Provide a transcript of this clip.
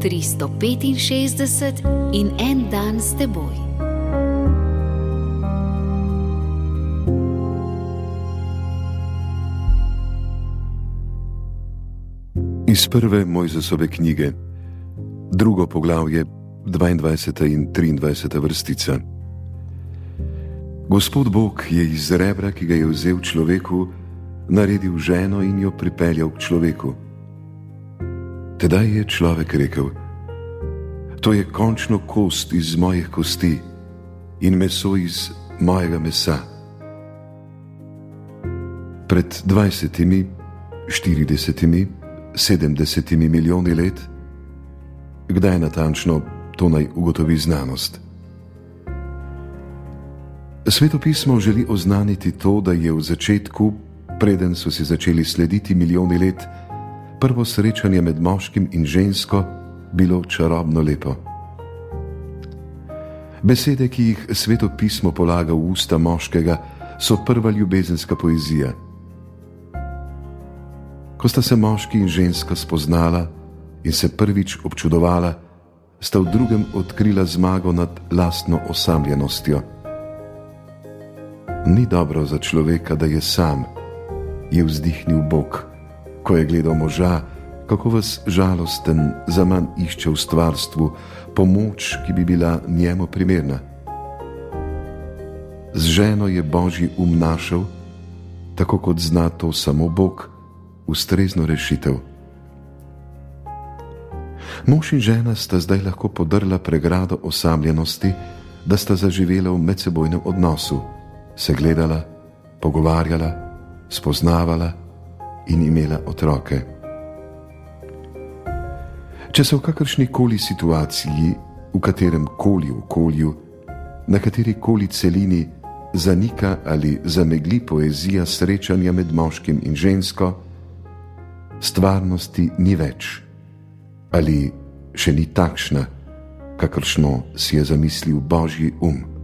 365 in en dan s teboj. Iz prve Mojzesove knjige, drugo poglavje, 22. in 23. vrstica. Gospod Bog je iz rebra, ki ga je vzel človeku, naredil ženo in jo pripeljal k človeku. Tedaj je človek rekel: To je končno kost iz mojih kosti in meso iz mojega mesa. Pred 20, 40, 70 milijoni let, kdaj natančno to naj ugotovi znanost? Svetopismo želi oznaniti to, da je v začetku, preden so si začeli slediti milijoni let, prvo srečanje med moškim in žensko bilo čarobno lepo. Besede, ki jih svetopismo polaga v usta moškega, so prva ljubezenska poezija. Ko sta se moški in ženska spoznala in se prvič občudovala, sta v drugem odkrila zmago nad lastno osamljenostjo. Ni dobro za človeka, da je sam, je vzdihnil Bog ko je gledal moža, kako vas žalosten za manj išče v stvarstvu pomoč, ki bi bila njemu primerna. Z ženo je božji um našel, tako kot zna to samo Bog, ustrezno rešitev. Mož in žena sta zdaj lahko podrla pregrado osamljenosti, da sta zaživela v medsebojnem odnosu, se gledala, pogovarjala, spoznavala in imela otroke. Če se v kakršni koli situaciji, v katerem koli okolju, na kateri koli celini zanika ali zamegli poezija srečanja med moškim in žensko, stvarnosti ni več ali še ni takšna, kakršno si je zamislil Božji um.